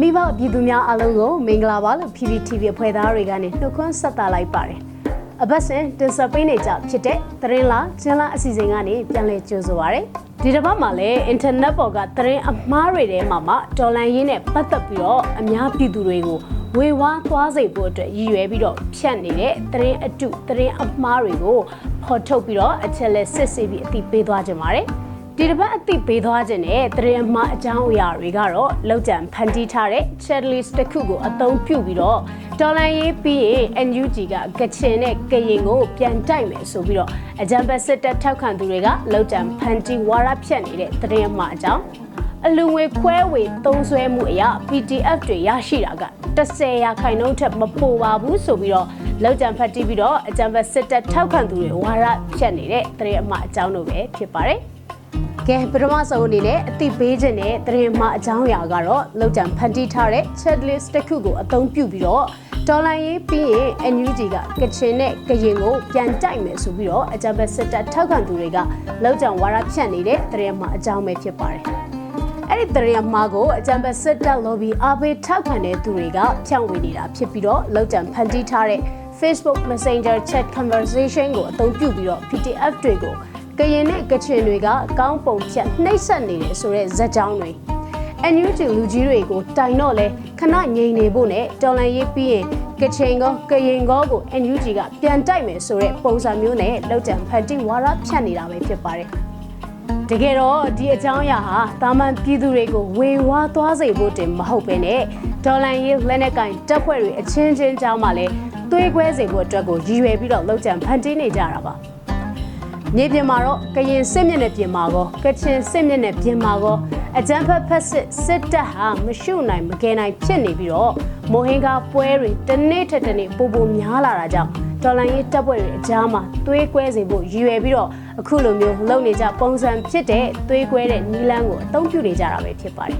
မိဘပြည်သူများအားလုံးကိုမင်္ဂလာပါလို့ PPTV အဖွဲ့သားတွေကနေနှုတ်ခွန်းဆက်သလိုက်ပါတယ်။အပတ်စဉ်တင်ဆက်ပေးနေကြဖြစ်တဲ့သတင်းလားကျင်းလားအစီအစဉ်ကနေပြန်လည်ကြိုဆိုပါရစေ။ဒီတစ်ပတ်မှာလည်း internet ပေါ်ကသတင်းအမှားတွေထဲမှာမှဒေါ်လာရင်းနဲ့ပတ်သက်ပြီးတော့အများပြည်သူတွေကိုဝေဝါးသွားစေဖို့အတွက်ရည်ရွယ်ပြီးတော့ဖြတ်နေတဲ့သတင်းအတုသတင်းအမှားတွေကိုဖော်ထုတ်ပြီးတော့အချက်လက်စစ်ဆေးပြီးအသိပေးသွားကြပါတယ်။ ဒီတစ်ပတ်အသိပေးသွားခြင်းနဲ့သတင်းအမှားအကြောင်းအရာတွေကတော့လောက်ကျန်ဖန်တီးထားတဲ့ checklist တစ်ခုကိုအသုံးပြုပြီးတော့ဒေါ်လာရေးပြီးရင် NUG ကကချင်နဲ့ကရင်ကိုပြန်တိုက်မယ်ဆိုပြီးတော့အကြံပတ်စစ်တပ်ထောက်ခံသူတွေကလောက်ကျန်ဖန်တီးဝါရဖြတ်နေတဲ့သတင်းအမှားအကြောင်းအလူငွေခွဲဝေသုံးစွဲမှုအရာ PDF တွေရရှိတာက10ရာခိုင်နှုန်းထက်မပိုပါဘူးဆိုပြီးတော့လောက်ကျန်ဖတ်တီးပြီးတော့အကြံဖတ်စစ်တပ်ထောက်ခံသူတွေဝါရဖြတ်နေတဲ့သတင်းအမှားအကြောင်းတို့ပဲဖြစ်ပါတယ် ကဲပထမဆုံးအနေနဲ့အသိပေးခြင်းနဲ့သတင်းမှားအကြောင်းအရာကတော့လောက်ကျန်ဖန်တီးထားတဲ့ checklist တစ်ခုကိုအသုံးပြုပြီးတော့ဒေါ်လာရေးပြီးရင် NUG ကကချင်နဲ့ကရင်ကိုပြန်တိုက်မယ်ဆိုပြီးတော့အကြံဖတ်စစ်တပ်ထောက်ခံသူတွေကလောက်ကျန်ဝါရဖြတ်နေတဲ့သတင်းမှားအကြောင်းပဲဖြစ်ပါတယ်အဲ့ဒီသတင်းအမှားကိုအကြံပတ်စစ်တပ် lobby အားပေးထောက်ခံတဲ့သူတွေကဖြန့်ဝေနေတာဖြစ်ပြီးတော့လောက်ကျန်ဖန်တီးထားတဲ့ Facebook Messenger chat conversation ကိုအသုံးပြုပြီးတော့ PDF တွေကို ကရင်နဲ့ကချင်တွေကကောင်းပုံဖြတ်နှိပ်စက်နေတယ်ဆိုတဲ့ဇာတ်ကြောင်းတွေ NUG လူကြီးတွေကိုတိုင်တော့လဲခဏငြိမ်နေဖို့နဲ့တော်လန်ရေးပြီးရင်ကချင်ကောကရင်ကောကို NUG ကပြန်တိုက်မယ်ဆိုတဲ့ပုံစံမျိုးနဲ့လောက်ကျန်ဖန်တီဝါရဖြတ်နေတာပဲဖြစ်ပါတယ်တကယ်တော့ဒီအကြောင်းအရာဟာတာမန်ပြည်သူတွေကိုဝေဝါးသွားစေဖို့တင်မဟုတ်ပဲနဲ့ဒေါ်လန်ရေးလက်နက်ကင်တပ်ဖွဲ့တွေအချင်းချင်းကြောင်းမှလည်းသွေးခွဲစေဖို့အတွက်ကိုရည်ရွယ်ပြီးတော့လောက်ကျန်ဖန်တီးနေကြတာပါ မြေပြင်မှာတော့ကရင်စစ်မျက်နှာပြင်မှာကောကချင်စစ်မျက်နှာပြင်မှာကောအကြမ်းဖက်ဖက်စစ်စစ်တပ်ဟာမရှုနိုင်မကယ်နိုင်ဖြစ်နေပြီးတော့မိုဟင်ကာပွဲတွေတစ်နေ့ထက်တစ်နေ့ပိုပိုများလာတာကြောင့်ဒေါ်လာရေးတပ်ဖွဲ့တွေအကြားမှာသွေးကွဲစေဖို့ရည်ရွယ်ပြီးတော့အခုလိုမျိုးလုပ်နေကြပုံစံဖြစ်တဲ့သွေးကွဲတဲ့နီလန်းကိုအသုံးပြုနေကြတာပဲဖြစ်ပါတယ်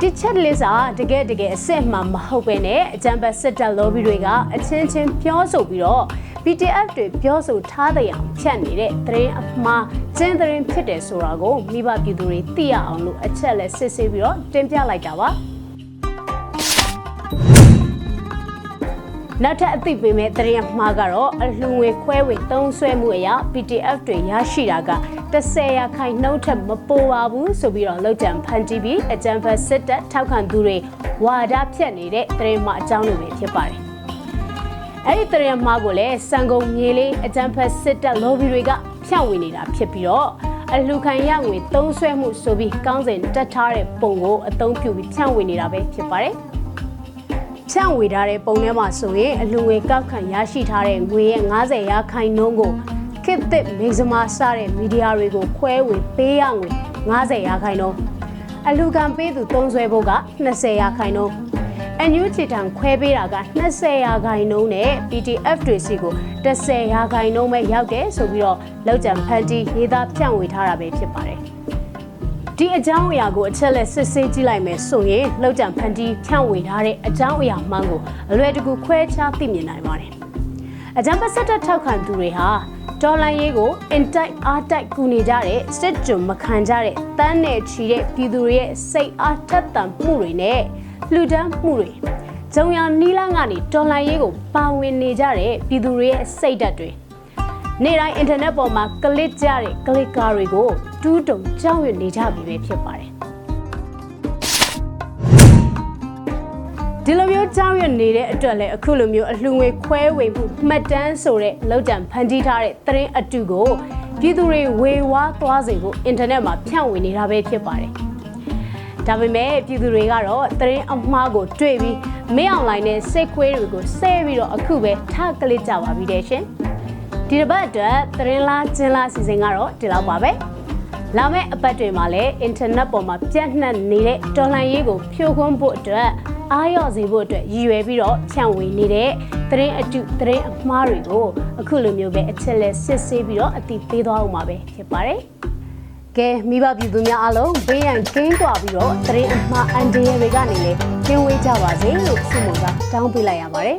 ဒီချက်လစ်စာတကယ်တကယ်အစ်စ်မှမဟုတ်ပဲနဲ့အကြံပတ်စစ်တပ် lobby တွေကအချင်းချင်းပြောဆိုပြီးတော့ PTF တွေပြောဆိုထားတဲ့အောင်ဖြတ်နေတဲ့သတင်းအမှားကျင်းသတင်းဖြစ်တယ်ဆိုတာကိုမိဘပြည်သူတွေသိရအောင်လို့အချက်လက်စစ်ဆေးပြီးတော့တင်ပြလိုက်တာပါနောက်ထပ်အသိပေးမဲ့သတင်းအမှားကတော့အလှငွေခွဲဝေသုံးစွဲမှုအရာ PTF တွေရရှိတာက10ရာခိုင်နှုန်းထက်မပိုပါဘူးဆိုပြီးတော့လောက်ကျန်ဖန်တီးပြီးအကြံဖတ်စစ်တပ်ထောက်ခံသူတွေဝါဒဖြတ်နေတဲ့သတင်းမှားအကြောင်းတွေပဲဖြစ်ပါတယ်။ အဲ့ဒီသတင်းမှားကိုလည်းစံကုန်မြေလေးအကြံဖတ်စစ်တပ် lobby တွေကဖြန့်ဝေနေတာဖြစ်ပြီးတော့အလှခံရငွေသုံးစွဲမှုဆိုပြီးကောင်းစဉ်တက်ထားတဲ့ပုံကိုအသုံးပြုပြီးဖြန့်ဝေနေတာပဲဖြစ်ပါတယ်။ဖြန့်ဝေထားတဲ့ပုံထဲမှာဆိုရင်အလူငွေကောက်ခံရရှိထားတဲ့ငွေရဲ့90ရာခိုင်နှုန်းကိုခေတ်သစ်မိဇမာစတဲ့မီဒီယာတွေကိုခွဲဝေပေးရငွေ90ရာခိုင်နှုန်းအလူခံပေးသူသုံးစွဲဖို့က20ရာခိုင်နှုန်း အန်ယူချီတန်ခွဲပေးတာက20ရာခိုင်နှုန်းနဲ့ PTF တွေစီကို10ရာခိုင်နှုန်းပဲရောက်တယ်ဆိုပြီးတော့လောက်ကျန်ဖန်တီရေးသားဖြန့်ဝေထားတာပဲဖြစ်ပါတယ်ဒီအကြောင်းအရာကိုအချက်လက်စစ်ဆေးကြည့်လိုက်မယ်ဆိုရင်လောက်ကြံဖန်တီးဖြန့်ဝေထားတဲ့အကြောင်းအရာမှန်ကိုအလွယ်တကူခွဲခြားသိမြင်နိုင်ပါတယ်။အကြံပတ်ဆက်တက်ထောက်ခံသူတွေဟာ ဒေါ်လာရေးကို intact အားတိုက်ကူနေကြတဲ့စစ်ကြုံမခံကြတဲ့တန်းနယ်ချီတဲ့ပြည်သူတွေရဲ့စိတ်အားထက်သန်မှုတွေနဲ့လှူဒန်းမှုတွေဂျုံရနီလာကနေဒေါ်လာရေးကိုပါဝင်နေကြတဲ့ပြည်သူတွေရဲ့စိတ်ဓာတ်တွေနေ့တိုင်းအင်တာနက်ပေါ်မှာကလစ်ကြတဲ့ကလစ်ကာတွေကိုတူးတုံကြောက်ရွံ့နေကြပြီပဲဖြစ်ပါတယ် ဒီလိုမျိုးကြောက်ရွံ့နေတဲ့အတွက်လည်းအခုလိုမျိုးအလှငွေခွဲဝေမှုမှတ်တမ်းဆိုတဲ့လောက်တံဖန်တီးထားတဲ့သတင်းအတုကိုပြည်သူတွေဝေဝါးသွားစေဖို့အင်တာနက်မှာဖြန့်ဝေနေတာပဲဖြစ်ပါတယ်ဒါပေမဲ့ပြည်သူတွေကတော့သတင်းအမှားကိုတွေ့ပြီးမင်းအွန်လိုင်းနဲ့စိတ်ခွေးတွေကိုဆဲပြီးတော့အခုပဲထကလစ်ကြပါပြီတဲ့ရှင်ဒီတစ်ပတ်အတွက်သတင်းလားကျင်းလားစီစဉ်ကတော့ဒီလောက်ပါပဲလာမယ့်အပတ်တွေမှာလည်းအင်တာနက်ပေါ်မှာပြန့်နှံ့နေတဲ့တော်လှန်ရေးကိုဖြိုခွင်းဖို့အတွက် အားရစေဖို့အတွက်ရည်ရွယ်ပြီးတော့ဖြန့်ဝေနေတဲ့သတင်းအတုသတင်းအမှားတွေကိုအခုလိုမျိုးပဲအချက်လက်စစ်ဆေးပြီးတော့အတိပေးသွားအောင်ပါပဲဖြစ်ပါတယ်ကဲမိဘပြည်သူများအားလုံးဘေးရန်ကင်းကွာပြီးတော့သတင်းအမှားအန်ဒီရတွေကနေလည်းကင်းဝေးကြပါစေလို့ဆုမွန်ကတောင်းပေးလိုက်ရပါတယ်